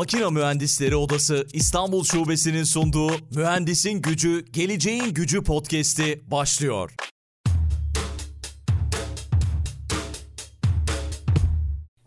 Makina Mühendisleri Odası İstanbul Şubesi'nin sunduğu Mühendisin Gücü, Geleceğin Gücü podcast'i başlıyor.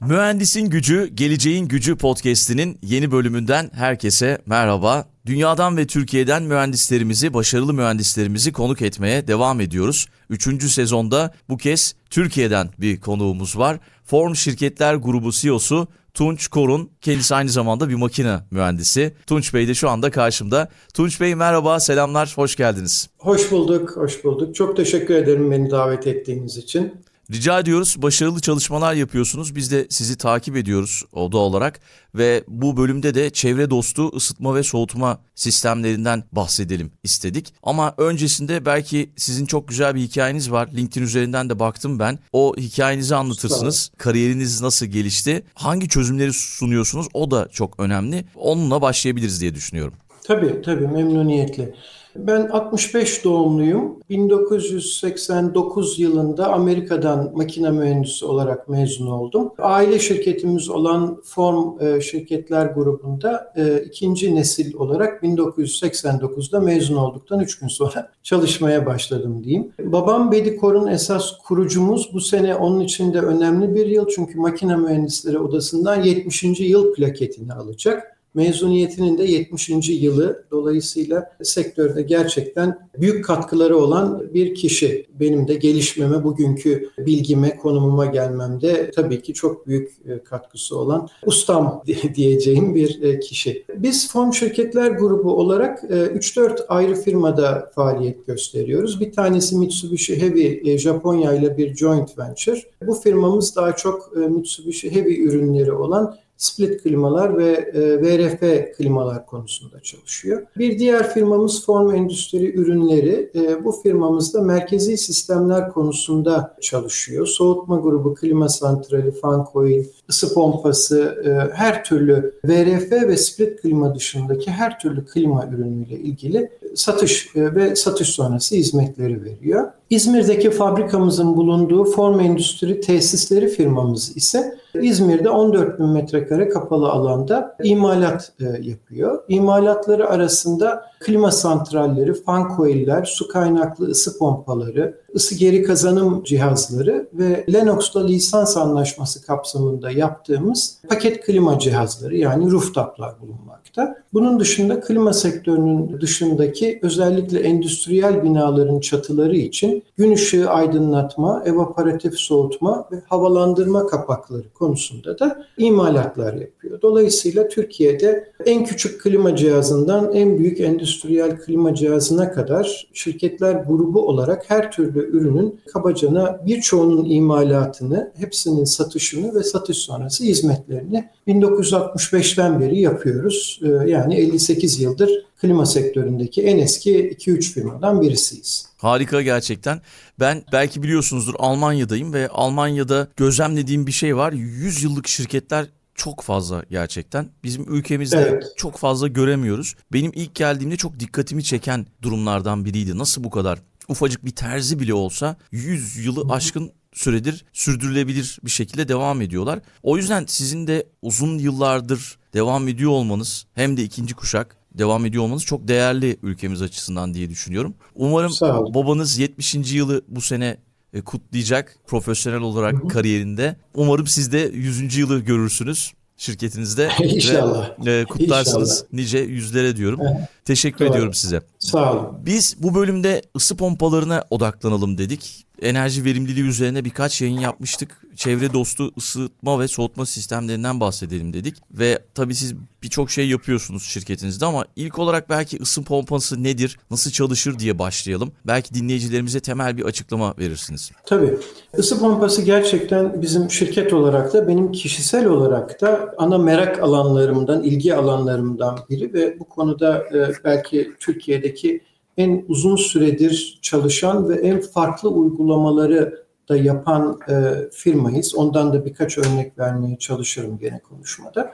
Mühendisin Gücü, Geleceğin Gücü podcast'inin yeni bölümünden herkese merhaba. Dünyadan ve Türkiye'den mühendislerimizi, başarılı mühendislerimizi konuk etmeye devam ediyoruz. Üçüncü sezonda bu kez Türkiye'den bir konuğumuz var. Form Şirketler Grubu CEO'su Tunç Korun. Kendisi aynı zamanda bir makine mühendisi. Tunç Bey de şu anda karşımda. Tunç Bey merhaba, selamlar, hoş geldiniz. Hoş bulduk, hoş bulduk. Çok teşekkür ederim beni davet ettiğiniz için. Rica ediyoruz. Başarılı çalışmalar yapıyorsunuz. Biz de sizi takip ediyoruz oda olarak ve bu bölümde de çevre dostu ısıtma ve soğutma sistemlerinden bahsedelim istedik. Ama öncesinde belki sizin çok güzel bir hikayeniz var. LinkedIn üzerinden de baktım ben. O hikayenizi anlatırsınız. Kariyeriniz nasıl gelişti? Hangi çözümleri sunuyorsunuz? O da çok önemli. Onunla başlayabiliriz diye düşünüyorum. Tabii tabii memnuniyetle. Ben 65 doğumluyum. 1989 yılında Amerika'dan makine mühendisi olarak mezun oldum. Aile şirketimiz olan Form e, Şirketler grubunda e, ikinci nesil olarak 1989'da mezun olduktan 3 gün sonra çalışmaya başladım diyeyim. Babam Bedikor'un esas kurucumuz. Bu sene onun için de önemli bir yıl çünkü makine mühendisleri odasından 70. yıl plaketini alacak mezuniyetinin de 70. yılı dolayısıyla sektörde gerçekten büyük katkıları olan bir kişi. Benim de gelişmeme, bugünkü bilgime, konumuma gelmemde tabii ki çok büyük e, katkısı olan ustam diyeceğim bir e, kişi. Biz Form Şirketler Grubu olarak 3-4 e, ayrı firmada faaliyet gösteriyoruz. Bir tanesi Mitsubishi Heavy Japonya ile bir joint venture. Bu firmamız daha çok Mitsubishi Heavy ürünleri olan split klimalar ve e, VRF klimalar konusunda çalışıyor. Bir diğer firmamız Form Endüstri Ürünleri. E, bu firmamızda merkezi sistemler konusunda çalışıyor. Soğutma grubu, klima santrali, fan coil, ısı pompası, e, her türlü VRF ve split klima dışındaki her türlü klima ürünüyle ilgili satış e, ve satış sonrası hizmetleri veriyor. İzmir'deki fabrikamızın bulunduğu Form Endüstri Tesisleri firmamız ise İzmir'de 14 bin metrekare kapalı alanda imalat e, yapıyor. İmalatları arasında klima santralleri, fan coil'ler, su kaynaklı ısı pompaları, ısı geri kazanım cihazları ve Lennox'la lisans anlaşması kapsamında yaptığımız paket klima cihazları yani rooftop'lar bulunmakta. Bunun dışında klima sektörünün dışındaki özellikle endüstriyel binaların çatıları için gün ışığı aydınlatma, evaporatif soğutma ve havalandırma kapakları konusunda da imalatlar yapıyor. Dolayısıyla Türkiye'de en küçük klima cihazından en büyük endüstriyel klima cihazına kadar şirketler grubu olarak her türlü ürünün kabacana birçoğunun imalatını, hepsinin satışını ve satış sonrası hizmetlerini 1965'ten beri yapıyoruz. Ee, yani 58 yıldır klima sektöründeki en eski 2-3 firmadan birisiyiz. Harika gerçekten. Ben belki biliyorsunuzdur Almanya'dayım ve Almanya'da gözlemlediğim bir şey var. 100 yıllık şirketler çok fazla gerçekten. Bizim ülkemizde evet. çok fazla göremiyoruz. Benim ilk geldiğimde çok dikkatimi çeken durumlardan biriydi. Nasıl bu kadar ufacık bir terzi bile olsa 100 yılı aşkın süredir sürdürülebilir bir şekilde devam ediyorlar. O yüzden sizin de uzun yıllardır devam ediyor olmanız hem de ikinci kuşak devam ediyor olmanız çok değerli ülkemiz açısından diye düşünüyorum. Umarım babanız 70. yılı bu sene e, kutlayacak profesyonel olarak hı hı. kariyerinde. Umarım siz de 100. yılı görürsünüz şirketinizde. İnşallah. Ve, e, kutlarsınız İnşallah. nice yüzlere diyorum. Teşekkür Doğru. ediyorum size. Sağ olun. Biz bu bölümde ısı pompalarına odaklanalım dedik enerji verimliliği üzerine birkaç yayın yapmıştık. Çevre dostu ısıtma ve soğutma sistemlerinden bahsedelim dedik. Ve tabii siz birçok şey yapıyorsunuz şirketinizde ama ilk olarak belki ısı pompası nedir, nasıl çalışır diye başlayalım. Belki dinleyicilerimize temel bir açıklama verirsiniz. Tabii. Isı pompası gerçekten bizim şirket olarak da benim kişisel olarak da ana merak alanlarımdan, ilgi alanlarımdan biri ve bu konuda e, belki Türkiye'deki en uzun süredir çalışan ve en farklı uygulamaları da yapan e, firmayız. Ondan da birkaç örnek vermeye çalışırım gene konuşmada.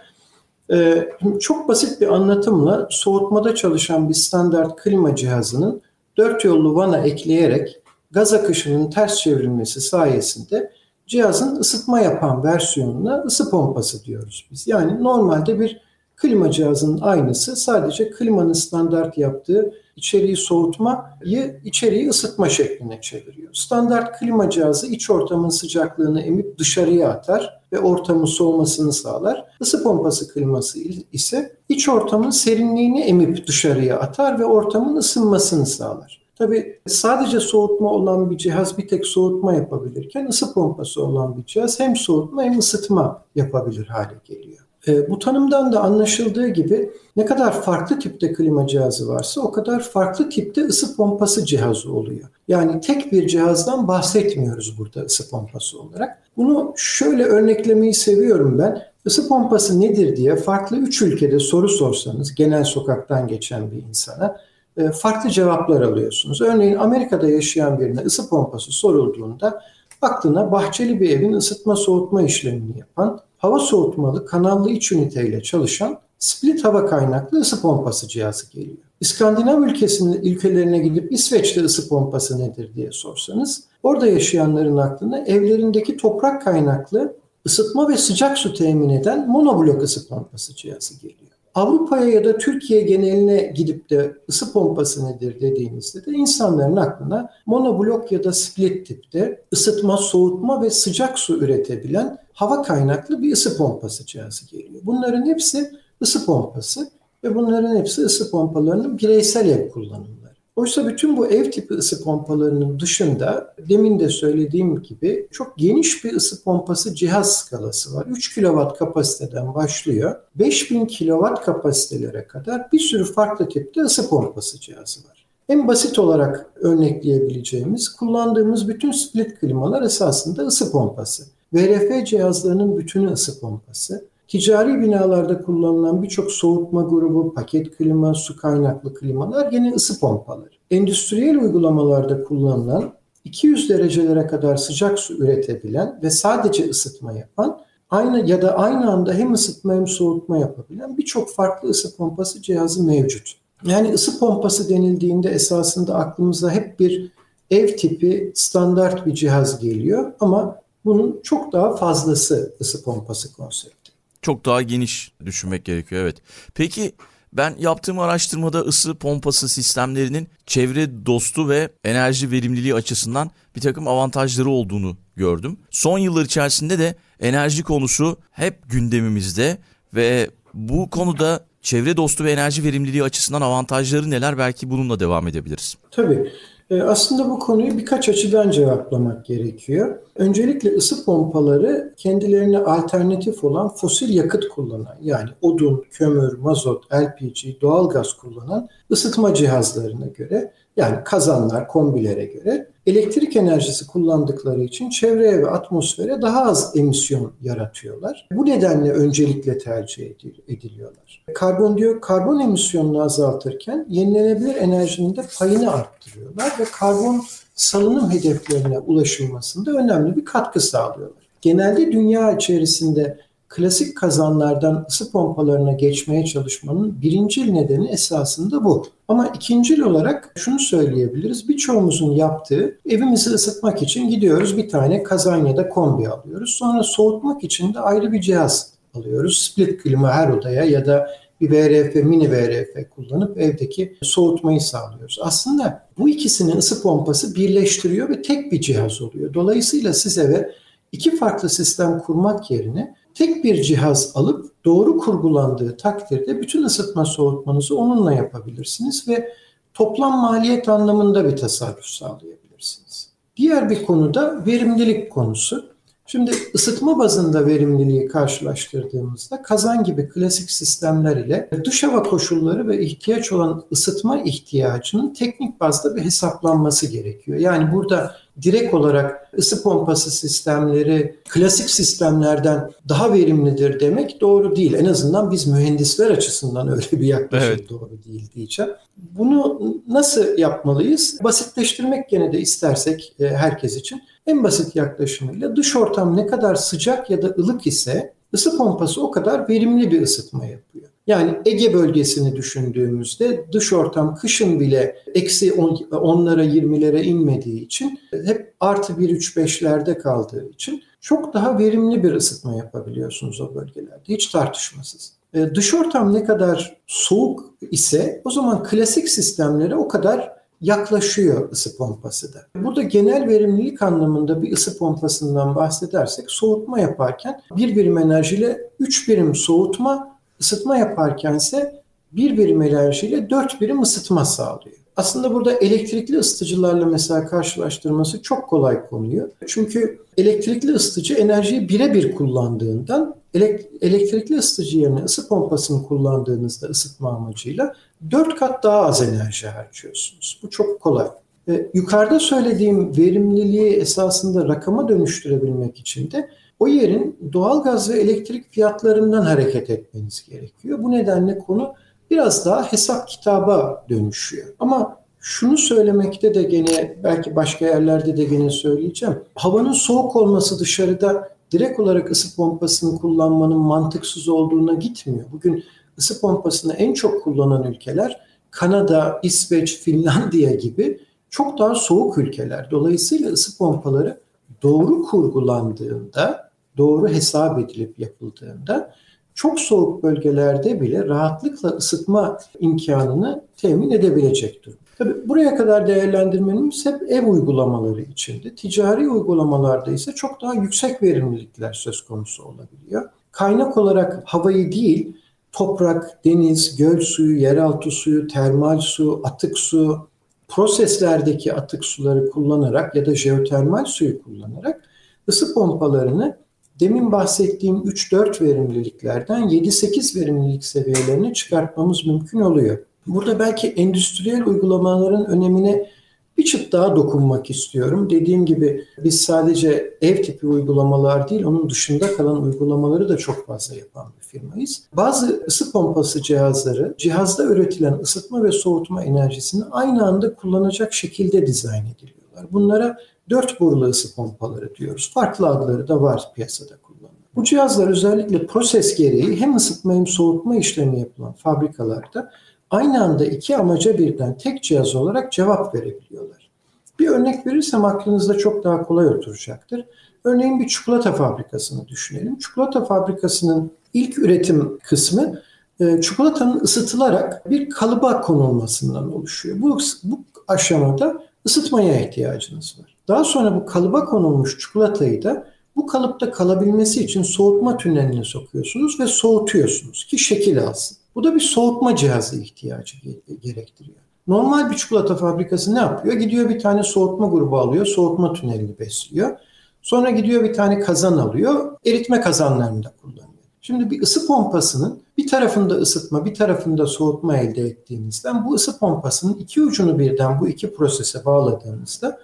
E, çok basit bir anlatımla soğutmada çalışan bir standart klima cihazının dört yollu vana ekleyerek gaz akışının ters çevrilmesi sayesinde cihazın ısıtma yapan versiyonuna ısı pompası diyoruz biz. Yani normalde bir klima cihazının aynısı sadece klimanın standart yaptığı içeriği soğutmayı içeriği ısıtma şekline çeviriyor. Standart klima cihazı iç ortamın sıcaklığını emip dışarıya atar ve ortamın soğumasını sağlar. Isı pompası kliması ise iç ortamın serinliğini emip dışarıya atar ve ortamın ısınmasını sağlar. Tabii sadece soğutma olan bir cihaz bir tek soğutma yapabilirken ısı pompası olan bir cihaz hem soğutma hem ısıtma yapabilir hale geliyor. E, bu tanımdan da anlaşıldığı gibi ne kadar farklı tipte klima cihazı varsa o kadar farklı tipte ısı pompası cihazı oluyor. Yani tek bir cihazdan bahsetmiyoruz burada ısı pompası olarak. Bunu şöyle örneklemeyi seviyorum ben. Isı pompası nedir diye farklı üç ülkede soru sorsanız genel sokaktan geçen bir insana e, farklı cevaplar alıyorsunuz. Örneğin Amerika'da yaşayan birine ısı pompası sorulduğunda aklına bahçeli bir evin ısıtma soğutma işlemini yapan, hava soğutmalı kanallı iç üniteyle çalışan split hava kaynaklı ısı pompası cihazı geliyor. İskandinav ülkesinin ülkelerine gidip İsveç'te ısı pompası nedir diye sorsanız orada yaşayanların aklına evlerindeki toprak kaynaklı ısıtma ve sıcak su temin eden monoblok ısı pompası cihazı geliyor. Avrupa'ya ya da Türkiye geneline gidip de ısı pompası nedir dediğimizde de insanların aklına monoblok ya da split tipte ısıtma, soğutma ve sıcak su üretebilen hava kaynaklı bir ısı pompası cihazı geliyor. Bunların hepsi ısı pompası ve bunların hepsi ısı pompalarının bireysel ev kullanımı. Oysa bütün bu ev tipi ısı pompalarının dışında demin de söylediğim gibi çok geniş bir ısı pompası cihaz skalası var. 3 kW kapasiteden başlıyor. 5000 kW kapasitelere kadar bir sürü farklı tipte ısı pompası cihazı var. En basit olarak örnekleyebileceğimiz kullandığımız bütün split klimalar esasında ısı pompası. VRF cihazlarının bütünü ısı pompası. Ticari binalarda kullanılan birçok soğutma grubu, paket klima, su kaynaklı klimalar gene ısı pompaları. Endüstriyel uygulamalarda kullanılan 200 derecelere kadar sıcak su üretebilen ve sadece ısıtma yapan aynı ya da aynı anda hem ısıtma hem soğutma yapabilen birçok farklı ısı pompası cihazı mevcut. Yani ısı pompası denildiğinde esasında aklımıza hep bir ev tipi standart bir cihaz geliyor ama bunun çok daha fazlası ısı pompası konsepti çok daha geniş düşünmek gerekiyor evet. Peki ben yaptığım araştırmada ısı pompası sistemlerinin çevre dostu ve enerji verimliliği açısından bir takım avantajları olduğunu gördüm. Son yıllar içerisinde de enerji konusu hep gündemimizde ve bu konuda çevre dostu ve enerji verimliliği açısından avantajları neler belki bununla devam edebiliriz. Tabii. E, aslında bu konuyu birkaç açıdan cevaplamak gerekiyor. Öncelikle ısı pompaları kendilerine alternatif olan fosil yakıt kullanan yani odun, kömür, mazot, LPG, doğalgaz kullanan ısıtma cihazlarına göre yani kazanlar, kombilere göre elektrik enerjisi kullandıkları için çevreye ve atmosfere daha az emisyon yaratıyorlar. Bu nedenle öncelikle tercih ediliyorlar. Karbon karbon emisyonunu azaltırken yenilenebilir enerjinin de payını arttırıyorlar ve karbon salınım hedeflerine ulaşılmasında önemli bir katkı sağlıyorlar. Genelde dünya içerisinde klasik kazanlardan ısı pompalarına geçmeye çalışmanın birincil nedeni esasında bu. Ama ikincil olarak şunu söyleyebiliriz. Birçoğumuzun yaptığı evimizi ısıtmak için gidiyoruz bir tane kazan ya da kombi alıyoruz. Sonra soğutmak için de ayrı bir cihaz alıyoruz. Split klima her odaya ya da bir VRF, mini VRF kullanıp evdeki soğutmayı sağlıyoruz. Aslında bu ikisinin ısı pompası birleştiriyor ve tek bir cihaz oluyor. Dolayısıyla siz eve iki farklı sistem kurmak yerine tek bir cihaz alıp doğru kurgulandığı takdirde bütün ısıtma soğutmanızı onunla yapabilirsiniz ve toplam maliyet anlamında bir tasarruf sağlayabilirsiniz. Diğer bir konu da verimlilik konusu. Şimdi ısıtma bazında verimliliği karşılaştırdığımızda kazan gibi klasik sistemler ile dış hava koşulları ve ihtiyaç olan ısıtma ihtiyacının teknik bazda bir hesaplanması gerekiyor. Yani burada direkt olarak ısı pompası sistemleri klasik sistemlerden daha verimlidir demek doğru değil. En azından biz mühendisler açısından öyle bir yaklaşım evet. doğru değil diyeceğim. Bunu nasıl yapmalıyız? Basitleştirmek gene de istersek e, herkes için en basit yaklaşımıyla dış ortam ne kadar sıcak ya da ılık ise ısı pompası o kadar verimli bir ısıtma yapıyor. Yani Ege bölgesini düşündüğümüzde dış ortam kışın bile eksi 10'lara 20'lere inmediği için hep artı 1-3-5'lerde kaldığı için çok daha verimli bir ısıtma yapabiliyorsunuz o bölgelerde. Hiç tartışmasız. E, dış ortam ne kadar soğuk ise o zaman klasik sistemlere o kadar yaklaşıyor ısı pompası da. Burada genel verimlilik anlamında bir ısı pompasından bahsedersek soğutma yaparken bir birim enerjiyle 3 birim soğutma, ısıtma yaparkense bir birim enerjiyle 4 birim ısıtma sağlıyor. Aslında burada elektrikli ısıtıcılarla mesela karşılaştırması çok kolay konuyu. Çünkü elektrikli ısıtıcı enerjiyi birebir kullandığından elektrikli ısıtıcı yerine ısı pompasını kullandığınızda ısıtma amacıyla 4 kat daha az enerji harcıyorsunuz. Bu çok kolay. Ee, yukarıda söylediğim verimliliği esasında rakama dönüştürebilmek için de o yerin doğal gaz ve elektrik fiyatlarından hareket etmeniz gerekiyor. Bu nedenle konu biraz daha hesap kitaba dönüşüyor. Ama şunu söylemekte de gene belki başka yerlerde de gene söyleyeceğim. Havanın soğuk olması dışarıda direkt olarak ısı pompasını kullanmanın mantıksız olduğuna gitmiyor. Bugün ısı pompasını en çok kullanan ülkeler Kanada, İsveç, Finlandiya gibi çok daha soğuk ülkeler. Dolayısıyla ısı pompaları doğru kurgulandığında, doğru hesap edilip yapıldığında çok soğuk bölgelerde bile rahatlıkla ısıtma imkanını temin edebilecek durum. Tabii buraya kadar değerlendirmemiz hep ev uygulamaları içinde. Ticari uygulamalarda ise çok daha yüksek verimlilikler söz konusu olabiliyor. Kaynak olarak havayı değil, toprak, deniz, göl suyu, yeraltı suyu, termal su, atık su, proseslerdeki atık suları kullanarak ya da jeotermal suyu kullanarak ısı pompalarını demin bahsettiğim 3-4 verimliliklerden 7-8 verimlilik seviyelerine çıkartmamız mümkün oluyor. Burada belki endüstriyel uygulamaların önemine bir çıt daha dokunmak istiyorum. Dediğim gibi biz sadece ev tipi uygulamalar değil, onun dışında kalan uygulamaları da çok fazla yapan bir firmayız. Bazı ısı pompası cihazları cihazda üretilen ısıtma ve soğutma enerjisini aynı anda kullanacak şekilde dizayn ediliyorlar. Bunlara dört burulu ısı pompaları diyoruz. Farklı adları da var piyasada kullanılan. Bu cihazlar özellikle proses gereği hem ısıtma hem soğutma işlemi yapılan fabrikalarda aynı anda iki amaca birden tek cihaz olarak cevap verebiliyorlar. Bir örnek verirsem aklınızda çok daha kolay oturacaktır. Örneğin bir çikolata fabrikasını düşünelim. Çikolata fabrikasının ilk üretim kısmı e, çikolatanın ısıtılarak bir kalıba konulmasından oluşuyor. Bu, bu aşamada ısıtmaya ihtiyacınız var. Daha sonra bu kalıba konulmuş çikolatayı da bu kalıpta kalabilmesi için soğutma tüneline sokuyorsunuz ve soğutuyorsunuz ki şekil alsın. Bu da bir soğutma cihazı ihtiyacı gerektiriyor. Normal bir çikolata fabrikası ne yapıyor? Gidiyor bir tane soğutma grubu alıyor, soğutma tünelini besliyor. Sonra gidiyor bir tane kazan alıyor, eritme kazanlarında kullanıyor. Şimdi bir ısı pompasının bir tarafında ısıtma, bir tarafında soğutma elde ettiğinizden bu ısı pompasının iki ucunu birden bu iki prosese bağladığınızda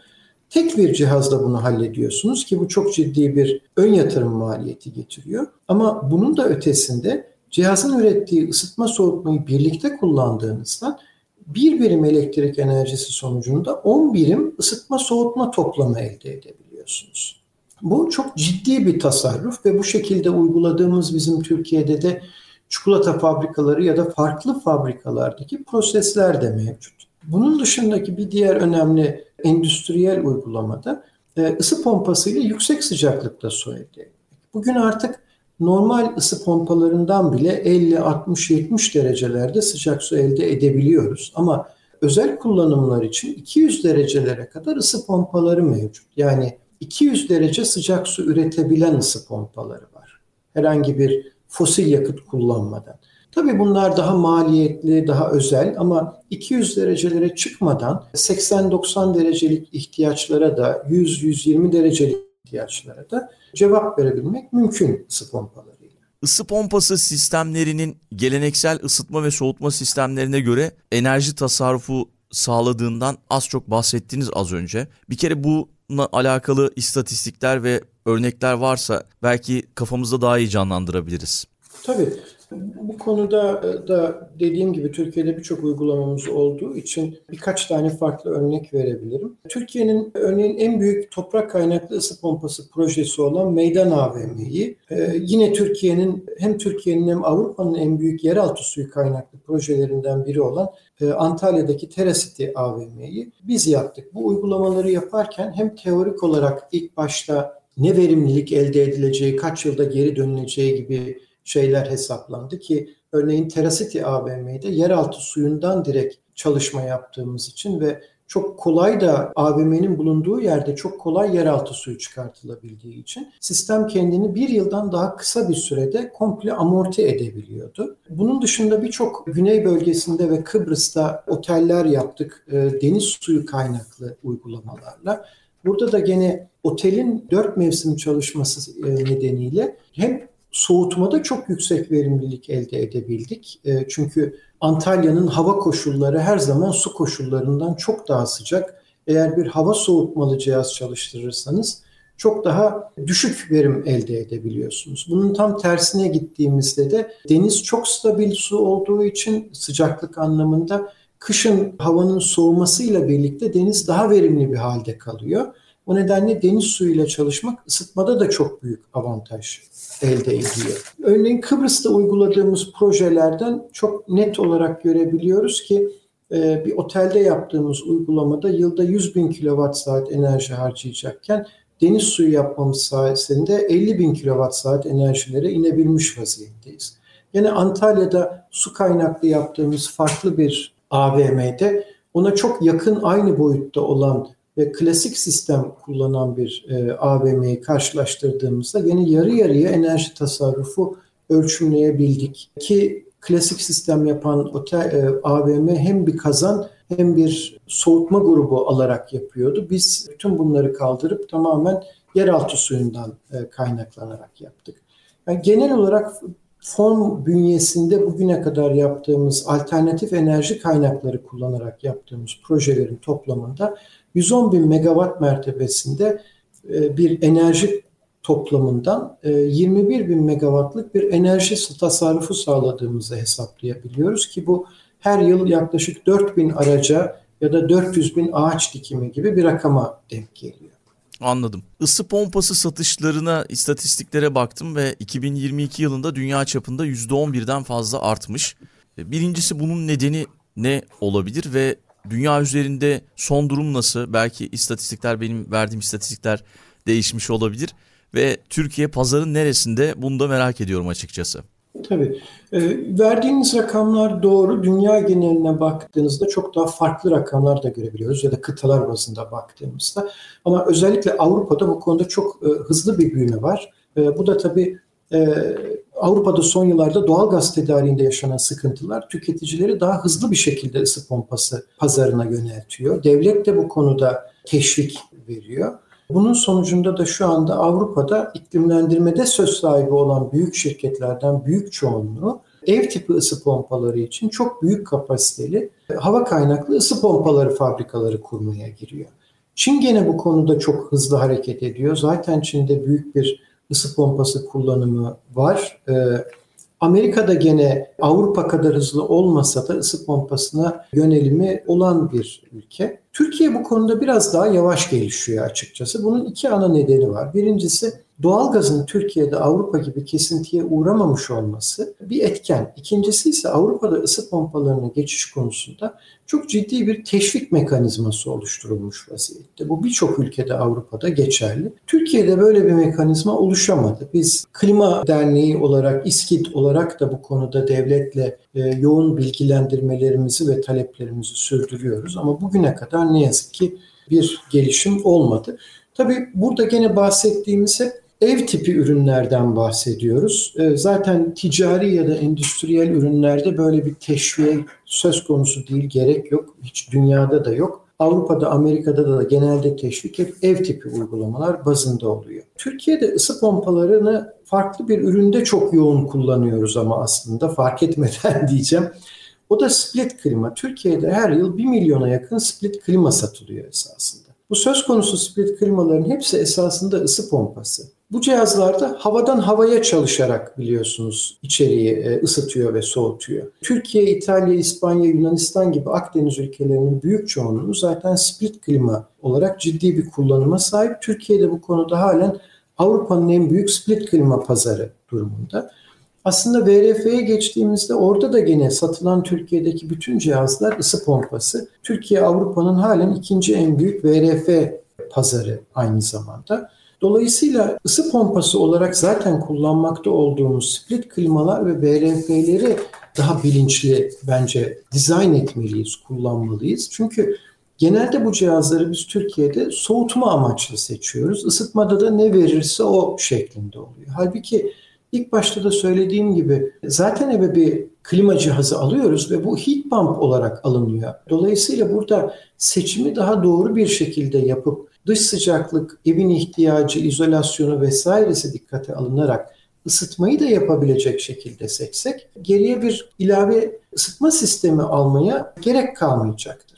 tek bir cihazla bunu hallediyorsunuz ki bu çok ciddi bir ön yatırım maliyeti getiriyor. Ama bunun da ötesinde cihazın ürettiği ısıtma soğutmayı birlikte kullandığınızda bir birim elektrik enerjisi sonucunda 10 birim ısıtma soğutma toplamı elde edebiliyorsunuz. Bu çok ciddi bir tasarruf ve bu şekilde uyguladığımız bizim Türkiye'de de çikolata fabrikaları ya da farklı fabrikalardaki prosesler de mevcut. Bunun dışındaki bir diğer önemli endüstriyel uygulamada e, ısı pompasıyla yüksek sıcaklıkta su elde etmek. Bugün artık normal ısı pompalarından bile 50, 60, 70 derecelerde sıcak su elde edebiliyoruz. Ama özel kullanımlar için 200 derecelere kadar ısı pompaları mevcut. Yani 200 derece sıcak su üretebilen ısı pompaları var. Herhangi bir fosil yakıt kullanmadan. Tabii bunlar daha maliyetli, daha özel ama 200 derecelere çıkmadan 80-90 derecelik ihtiyaçlara da 100-120 derecelik ihtiyaçlara da cevap verebilmek mümkün ısı pompalarıyla. Isı pompası sistemlerinin geleneksel ısıtma ve soğutma sistemlerine göre enerji tasarrufu sağladığından az çok bahsettiniz az önce. Bir kere bununla alakalı istatistikler ve örnekler varsa belki kafamızda daha iyi canlandırabiliriz. Tabii. Bu konuda e, da dediğim gibi Türkiye'de birçok uygulamamız olduğu için birkaç tane farklı örnek verebilirim. Türkiye'nin örneğin en büyük toprak kaynaklı ısı pompası projesi olan Meydan AVM'yi e, yine Türkiye'nin hem Türkiye'nin hem Avrupa'nın en büyük yeraltı suyu kaynaklı projelerinden biri olan e, Antalya'daki Teracity AVM'yi biz yaptık. Bu uygulamaları yaparken hem teorik olarak ilk başta ne verimlilik elde edileceği, kaç yılda geri dönüleceği gibi şeyler hesaplandı ki örneğin Teracity AVM'de yeraltı suyundan direkt çalışma yaptığımız için ve çok kolay da AVM'nin bulunduğu yerde çok kolay yeraltı suyu çıkartılabildiği için sistem kendini bir yıldan daha kısa bir sürede komple amorti edebiliyordu. Bunun dışında birçok güney bölgesinde ve Kıbrıs'ta oteller yaptık e, deniz suyu kaynaklı uygulamalarla. Burada da gene otelin dört mevsim çalışması e, nedeniyle hem soğutmada çok yüksek verimlilik elde edebildik. E, çünkü Antalya'nın hava koşulları her zaman su koşullarından çok daha sıcak. Eğer bir hava soğutmalı cihaz çalıştırırsanız çok daha düşük verim elde edebiliyorsunuz. Bunun tam tersine gittiğimizde de deniz çok stabil su olduğu için sıcaklık anlamında kışın havanın soğumasıyla birlikte deniz daha verimli bir halde kalıyor. O nedenle deniz suyuyla çalışmak ısıtmada da çok büyük avantaj elde ediyor. Örneğin Kıbrıs'ta uyguladığımız projelerden çok net olarak görebiliyoruz ki e, bir otelde yaptığımız uygulamada yılda 100 bin kilowatt saat enerji harcayacakken deniz suyu yapmamız sayesinde 50 bin kilowatt saat enerjilere inebilmiş vaziyetteyiz. Yine Antalya'da su kaynaklı yaptığımız farklı bir AVM'de ona çok yakın aynı boyutta olan ve klasik sistem kullanan bir e, AVM'yi karşılaştırdığımızda yine yarı yarıya enerji tasarrufu ölçümleyebildik. Ki klasik sistem yapan otel, e, AVM hem bir kazan hem bir soğutma grubu alarak yapıyordu. Biz bütün bunları kaldırıp tamamen yeraltı suyundan e, kaynaklanarak yaptık. Yani genel olarak fon bünyesinde bugüne kadar yaptığımız alternatif enerji kaynakları kullanarak yaptığımız projelerin toplamında 110 bin megawatt mertebesinde e, bir enerji toplamından 21 e, bin megawattlık bir enerji tasarrufu sağladığımızı hesaplayabiliyoruz ki bu her yıl yaklaşık 4 bin araca ya da 400 bin ağaç dikimi gibi bir rakama denk geliyor. Anladım. Isı pompası satışlarına, istatistiklere baktım ve 2022 yılında dünya çapında %11'den fazla artmış. E, birincisi bunun nedeni ne olabilir ve dünya üzerinde son durum nasıl? Belki istatistikler benim verdiğim istatistikler değişmiş olabilir ve Türkiye pazarın neresinde bunu da merak ediyorum açıkçası. Tabii. E, verdiğiniz rakamlar doğru. Dünya geneline baktığınızda çok daha farklı rakamlar da görebiliyoruz ya da kıtalar bazında baktığımızda. Ama özellikle Avrupa'da bu konuda çok e, hızlı bir büyüme var. E, bu da tabii e, Avrupa'da son yıllarda doğal gaz tedariğinde yaşanan sıkıntılar tüketicileri daha hızlı bir şekilde ısı pompası pazarına yöneltiyor. Devlet de bu konuda teşvik veriyor. Bunun sonucunda da şu anda Avrupa'da iklimlendirmede söz sahibi olan büyük şirketlerden büyük çoğunluğu ev tipi ısı pompaları için çok büyük kapasiteli hava kaynaklı ısı pompaları fabrikaları kurmaya giriyor. Çin gene bu konuda çok hızlı hareket ediyor. Zaten Çin'de büyük bir ısı pompası kullanımı var. Ee, Amerika'da gene Avrupa kadar hızlı olmasa da ısı pompasına yönelimi olan bir ülke. Türkiye bu konuda biraz daha yavaş gelişiyor açıkçası. Bunun iki ana nedeni var. Birincisi doğalgazın Türkiye'de Avrupa gibi kesintiye uğramamış olması bir etken. İkincisi ise Avrupa'da ısı pompalarına geçiş konusunda çok ciddi bir teşvik mekanizması oluşturulmuş vaziyette. Bu birçok ülkede Avrupa'da geçerli. Türkiye'de böyle bir mekanizma oluşamadı. Biz Klima Derneği olarak, İSKİD olarak da bu konuda devletle e, yoğun bilgilendirmelerimizi ve taleplerimizi sürdürüyoruz. Ama bugüne kadar ne yazık ki bir gelişim olmadı. Tabii burada gene bahsettiğimiz hep ev tipi ürünlerden bahsediyoruz. Ee, zaten ticari ya da endüstriyel ürünlerde böyle bir teşviğe söz konusu değil, gerek yok. Hiç dünyada da yok. Avrupa'da, Amerika'da da genelde teşvik hep ev tipi uygulamalar bazında oluyor. Türkiye'de ısı pompalarını farklı bir üründe çok yoğun kullanıyoruz ama aslında fark etmeden diyeceğim. O da split klima. Türkiye'de her yıl 1 milyona yakın split klima satılıyor esasında. Bu söz konusu split klimaların hepsi esasında ısı pompası. Bu cihazlarda havadan havaya çalışarak biliyorsunuz içeriği e, ısıtıyor ve soğutuyor. Türkiye, İtalya, İspanya, Yunanistan gibi Akdeniz ülkelerinin büyük çoğunluğu zaten split klima olarak ciddi bir kullanıma sahip. Türkiye'de bu konuda halen Avrupa'nın en büyük split klima pazarı durumunda. Aslında VRF'ye geçtiğimizde orada da gene satılan Türkiye'deki bütün cihazlar ısı pompası. Türkiye Avrupa'nın halen ikinci en büyük VRF pazarı aynı zamanda. Dolayısıyla ısı pompası olarak zaten kullanmakta olduğumuz split klimalar ve VRF'leri daha bilinçli bence dizayn etmeliyiz, kullanmalıyız. Çünkü genelde bu cihazları biz Türkiye'de soğutma amaçlı seçiyoruz. Isıtmada da ne verirse o şeklinde oluyor. Halbuki ilk başta da söylediğim gibi zaten eve bir klima cihazı alıyoruz ve bu heat pump olarak alınıyor. Dolayısıyla burada seçimi daha doğru bir şekilde yapıp dış sıcaklık, evin ihtiyacı, izolasyonu vesairesi dikkate alınarak ısıtmayı da yapabilecek şekilde seçsek geriye bir ilave ısıtma sistemi almaya gerek kalmayacaktır.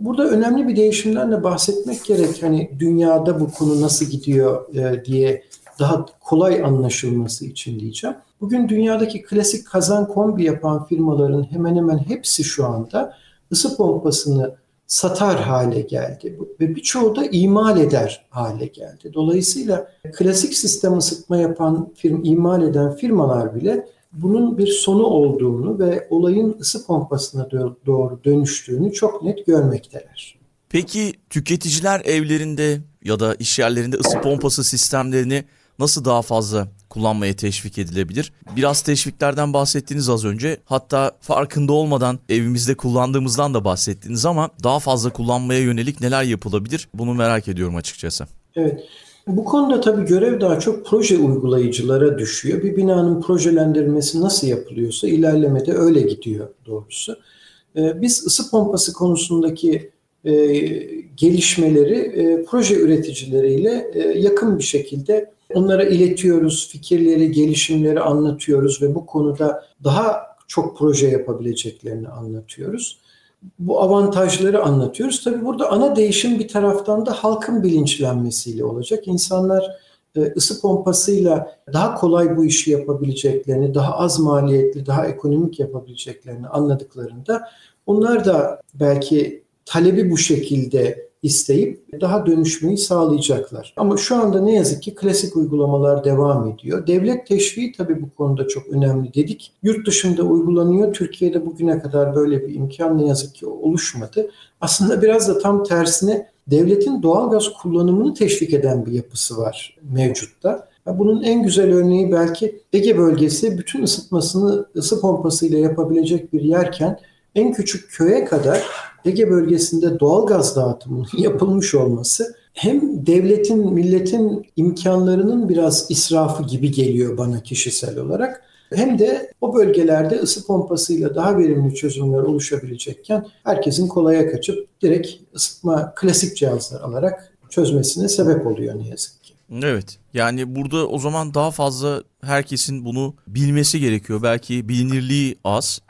Burada önemli bir değişimden de bahsetmek gerek. Hani dünyada bu konu nasıl gidiyor e, diye daha kolay anlaşılması için diyeceğim. Bugün dünyadaki klasik kazan kombi yapan firmaların hemen hemen hepsi şu anda ısı pompasını satar hale geldi ve birçoğu da imal eder hale geldi. Dolayısıyla klasik sistem ısıtma yapan, firm, imal eden firmalar bile bunun bir sonu olduğunu ve olayın ısı pompasına doğru dönüştüğünü çok net görmekteler. Peki tüketiciler evlerinde ya da iş yerlerinde ısı pompası sistemlerini nasıl daha fazla kullanmaya teşvik edilebilir? Biraz teşviklerden bahsettiniz az önce. Hatta farkında olmadan evimizde kullandığımızdan da bahsettiniz ama daha fazla kullanmaya yönelik neler yapılabilir? Bunu merak ediyorum açıkçası. Evet. Bu konuda tabii görev daha çok proje uygulayıcılara düşüyor. Bir binanın projelendirilmesi nasıl yapılıyorsa ilerlemede öyle gidiyor doğrusu. Ee, biz ısı pompası konusundaki e, gelişmeleri e, proje üreticileriyle e, yakın bir şekilde Onlara iletiyoruz, fikirleri, gelişimleri anlatıyoruz ve bu konuda daha çok proje yapabileceklerini anlatıyoruz. Bu avantajları anlatıyoruz. Tabii burada ana değişim bir taraftan da halkın bilinçlenmesiyle olacak. İnsanlar e, ısı pompasıyla daha kolay bu işi yapabileceklerini, daha az maliyetli, daha ekonomik yapabileceklerini anladıklarında onlar da belki talebi bu şekilde isteyip daha dönüşmeyi sağlayacaklar. Ama şu anda ne yazık ki klasik uygulamalar devam ediyor. Devlet teşviği tabii bu konuda çok önemli dedik. Yurt dışında uygulanıyor. Türkiye'de bugüne kadar böyle bir imkan ne yazık ki oluşmadı. Aslında biraz da tam tersine devletin doğalgaz kullanımını teşvik eden bir yapısı var mevcutta. Bunun en güzel örneği belki Ege bölgesi bütün ısıtmasını ısı pompasıyla yapabilecek bir yerken en küçük köye kadar Ege bölgesinde doğal gaz dağıtımının yapılmış olması hem devletin, milletin imkanlarının biraz israfı gibi geliyor bana kişisel olarak hem de o bölgelerde ısı pompasıyla daha verimli çözümler oluşabilecekken herkesin kolaya kaçıp direkt ısıtma klasik cihazlar alarak çözmesine sebep oluyor ne yazık ki. Evet yani burada o zaman daha fazla herkesin bunu bilmesi gerekiyor. Belki bilinirliği az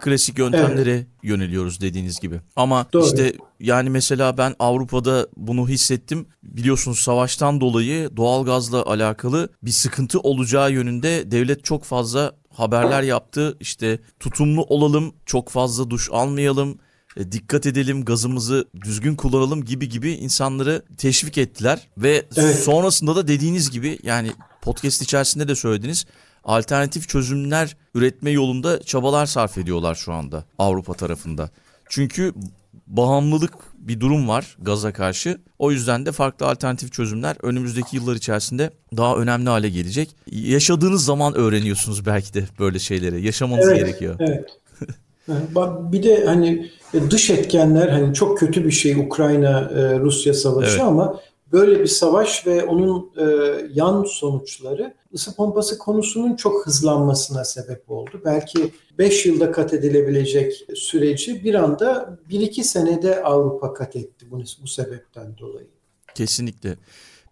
klasik yöntemlere evet. yöneliyoruz dediğiniz gibi. Ama Doğru. işte yani mesela ben Avrupa'da bunu hissettim. Biliyorsunuz savaştan dolayı doğalgazla alakalı bir sıkıntı olacağı yönünde devlet çok fazla haberler yaptı. İşte tutumlu olalım, çok fazla duş almayalım, e, dikkat edelim, gazımızı düzgün kullanalım gibi gibi insanları teşvik ettiler ve evet. sonrasında da dediğiniz gibi yani podcast içerisinde de söylediniz alternatif çözümler üretme yolunda çabalar sarf ediyorlar şu anda Avrupa tarafında. Çünkü bağımlılık bir durum var gaza karşı. O yüzden de farklı alternatif çözümler önümüzdeki yıllar içerisinde daha önemli hale gelecek. Yaşadığınız zaman öğreniyorsunuz belki de böyle şeyleri. Yaşamanız evet, gerekiyor. Evet. Bir de hani dış etkenler hani çok kötü bir şey Ukrayna e, Rusya savaşı evet. ama böyle bir savaş ve onun e, yan sonuçları ısı pompası konusunun çok hızlanmasına sebep oldu. Belki 5 yılda kat edilebilecek süreci bir anda 1-2 senede Avrupa kat etti bunu, bu sebepten dolayı. Kesinlikle.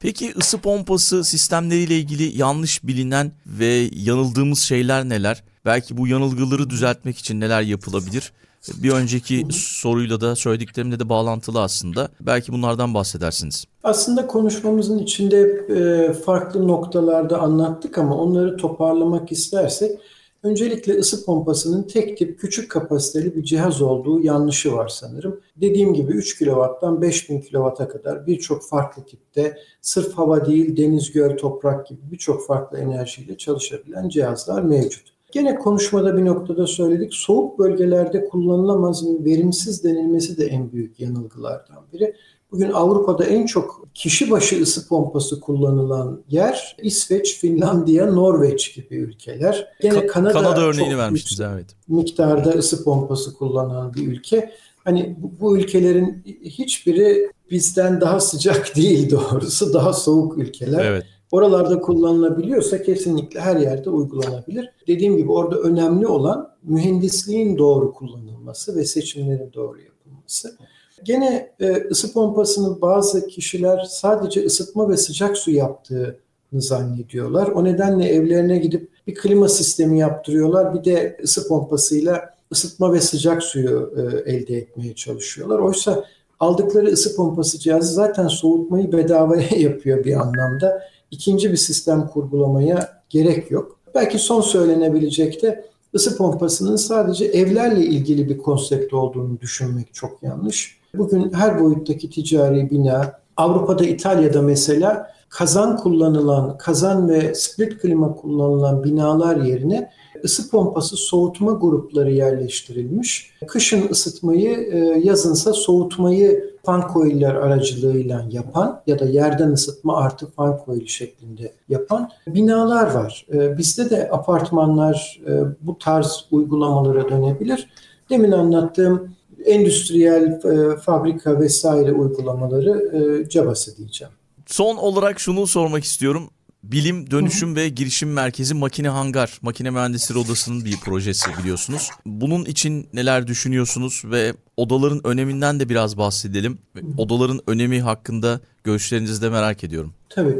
Peki ısı pompası sistemleriyle ilgili yanlış bilinen ve yanıldığımız şeyler neler? Belki bu yanılgıları düzeltmek için neler yapılabilir? Bir önceki soruyla da söylediklerimle de bağlantılı aslında. Belki bunlardan bahsedersiniz. Aslında konuşmamızın içinde e, farklı noktalarda anlattık ama onları toparlamak istersek öncelikle ısı pompasının tek tip küçük kapasiteli bir cihaz olduğu yanlışı var sanırım. Dediğim gibi 3 kW'dan 5000 kW'a kadar birçok farklı tipte sırf hava değil deniz, göl, toprak gibi birçok farklı enerjiyle çalışabilen cihazlar mevcut. Gene konuşmada bir noktada söyledik. Soğuk bölgelerde kullanılamaz ve verimsiz denilmesi de en büyük yanılgılardan biri. Bugün Avrupa'da en çok kişi başı ısı pompası kullanılan yer İsveç, Finlandiya, Norveç gibi ülkeler. Gene Kanada, Kanada örneğini vermiştiniz evet. Miktarda ısı pompası kullanan bir ülke. Hani bu, bu ülkelerin hiçbiri bizden daha sıcak değil doğrusu, daha soğuk ülkeler. Evet. Oralarda kullanılabiliyorsa kesinlikle her yerde uygulanabilir. Dediğim gibi orada önemli olan mühendisliğin doğru kullanılması ve seçimlerin doğru yapılması. Gene e, ısı pompasını bazı kişiler sadece ısıtma ve sıcak su yaptığını zannediyorlar. O nedenle evlerine gidip bir klima sistemi yaptırıyorlar. Bir de ısı pompasıyla ısıtma ve sıcak suyu e, elde etmeye çalışıyorlar. Oysa aldıkları ısı pompası cihazı zaten soğutmayı bedavaya yapıyor bir anlamda. İkinci bir sistem kurgulamaya gerek yok. Belki son söylenebilecek de ısı pompasının sadece evlerle ilgili bir konsept olduğunu düşünmek çok yanlış. Bugün her boyuttaki ticari bina, Avrupa'da İtalya'da mesela kazan kullanılan, kazan ve split klima kullanılan binalar yerine ısı pompası soğutma grupları yerleştirilmiş. Kışın ısıtmayı, e, yazınsa soğutmayı fan coil'ler aracılığıyla yapan ya da yerden ısıtma artı fan coil şeklinde yapan binalar var. E, bizde de apartmanlar e, bu tarz uygulamalara dönebilir. Demin anlattığım endüstriyel fabrika vesaire uygulamaları cabası diyeceğim. Son olarak şunu sormak istiyorum. Bilim Dönüşüm ve Girişim Merkezi Makine Hangar, Makine Mühendisleri Odası'nın bir projesi biliyorsunuz. Bunun için neler düşünüyorsunuz ve odaların öneminden de biraz bahsedelim. Odaların önemi hakkında görüşlerinizi de merak ediyorum. Tabii.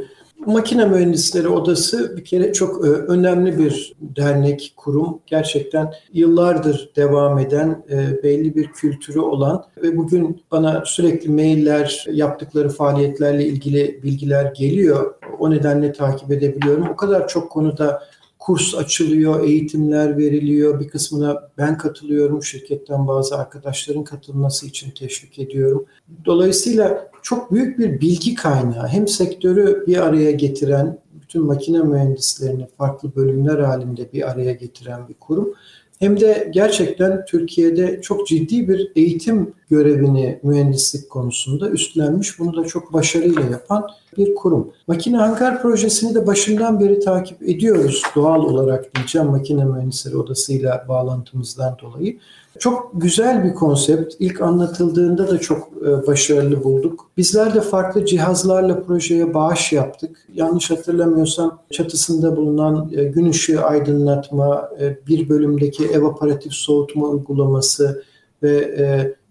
Makine Mühendisleri Odası bir kere çok e, önemli bir dernek, kurum. Gerçekten yıllardır devam eden, e, belli bir kültürü olan ve bugün bana sürekli mailler, yaptıkları faaliyetlerle ilgili bilgiler geliyor. O nedenle takip edebiliyorum. O kadar çok konuda kurs açılıyor, eğitimler veriliyor. Bir kısmına ben katılıyorum. Şirketten bazı arkadaşların katılması için teşvik ediyorum. Dolayısıyla çok büyük bir bilgi kaynağı. Hem sektörü bir araya getiren, bütün makine mühendislerini farklı bölümler halinde bir araya getiren bir kurum hem de gerçekten Türkiye'de çok ciddi bir eğitim görevini mühendislik konusunda üstlenmiş. Bunu da çok başarıyla yapan bir kurum. Makine Hangar projesini de başından beri takip ediyoruz doğal olarak diyeceğim Makine Mühendisleri Odası'yla bağlantımızdan dolayı. Çok güzel bir konsept. İlk anlatıldığında da çok e, başarılı bulduk. Bizler de farklı cihazlarla projeye bağış yaptık. Yanlış hatırlamıyorsam çatısında bulunan e, gün ışığı aydınlatma, e, bir bölümdeki evaporatif soğutma uygulaması ve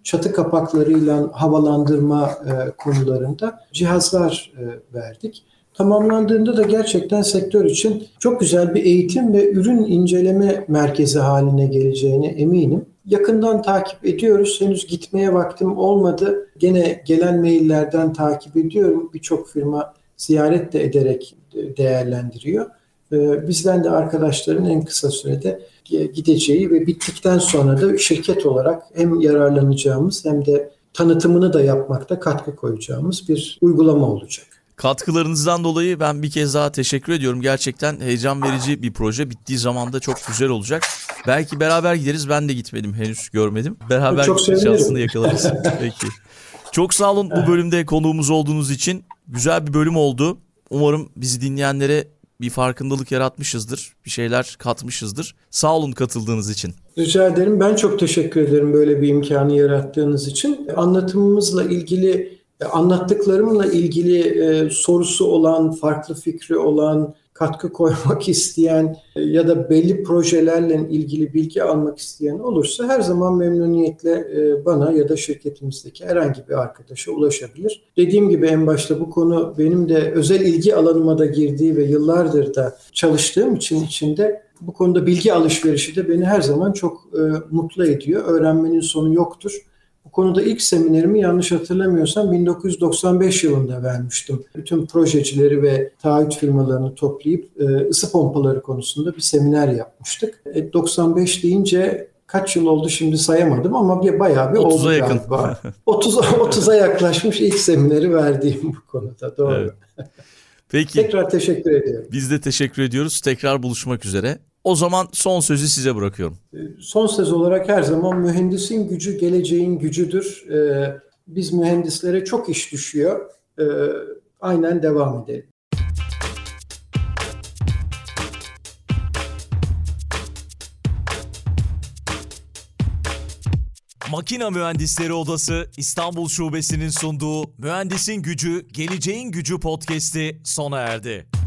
çatı kapaklarıyla havalandırma konularında cihazlar verdik. Tamamlandığında da gerçekten sektör için çok güzel bir eğitim ve ürün inceleme merkezi haline geleceğine eminim yakından takip ediyoruz. Henüz gitmeye vaktim olmadı. Gene gelen maillerden takip ediyorum. Birçok firma ziyaret de ederek değerlendiriyor. Ee, bizden de arkadaşların en kısa sürede gideceği ve bittikten sonra da şirket olarak hem yararlanacağımız hem de tanıtımını da yapmakta katkı koyacağımız bir uygulama olacak. Katkılarınızdan dolayı ben bir kez daha teşekkür ediyorum. Gerçekten heyecan verici bir proje. Bittiği zaman da çok güzel olacak. Belki beraber gideriz. Ben de gitmedim henüz görmedim. Beraber çok gitme şansını yakalarız. Peki. Çok sağ olun bu bölümde konuğumuz olduğunuz için. Güzel bir bölüm oldu. Umarım bizi dinleyenlere bir farkındalık yaratmışızdır. Bir şeyler katmışızdır. Sağ olun katıldığınız için. Rica ederim. Ben çok teşekkür ederim böyle bir imkanı yarattığınız için. Anlatımımızla ilgili anlattıklarımla ilgili e, sorusu olan, farklı fikri olan, katkı koymak isteyen e, ya da belli projelerle ilgili bilgi almak isteyen olursa her zaman memnuniyetle e, bana ya da şirketimizdeki herhangi bir arkadaşa ulaşabilir. Dediğim gibi en başta bu konu benim de özel ilgi alanıma da girdiği ve yıllardır da çalıştığım için içinde bu konuda bilgi alışverişi de beni her zaman çok e, mutlu ediyor. Öğrenmenin sonu yoktur. Bu konuda ilk seminerimi yanlış hatırlamıyorsam 1995 yılında vermiştim. Bütün projecileri ve taahhüt firmalarını toplayıp e, ısı pompaları konusunda bir seminer yapmıştık. 95 e, deyince kaç yıl oldu şimdi sayamadım ama bir bayağı bir 30'a oldu yakın. galiba. 30 30'a yaklaşmış ilk semineri verdiğim bu konuda. Doğru. Evet. Peki. Tekrar teşekkür ediyorum. Biz de teşekkür ediyoruz. Tekrar buluşmak üzere. O zaman son sözü size bırakıyorum. Son söz olarak her zaman mühendisin gücü geleceğin gücüdür. Ee, Biz mühendislere çok iş düşüyor. Ee, aynen devam edelim. Makina Mühendisleri Odası İstanbul Şubesi'nin sunduğu Mühendisin Gücü, Geleceğin Gücü podcast'i sona erdi.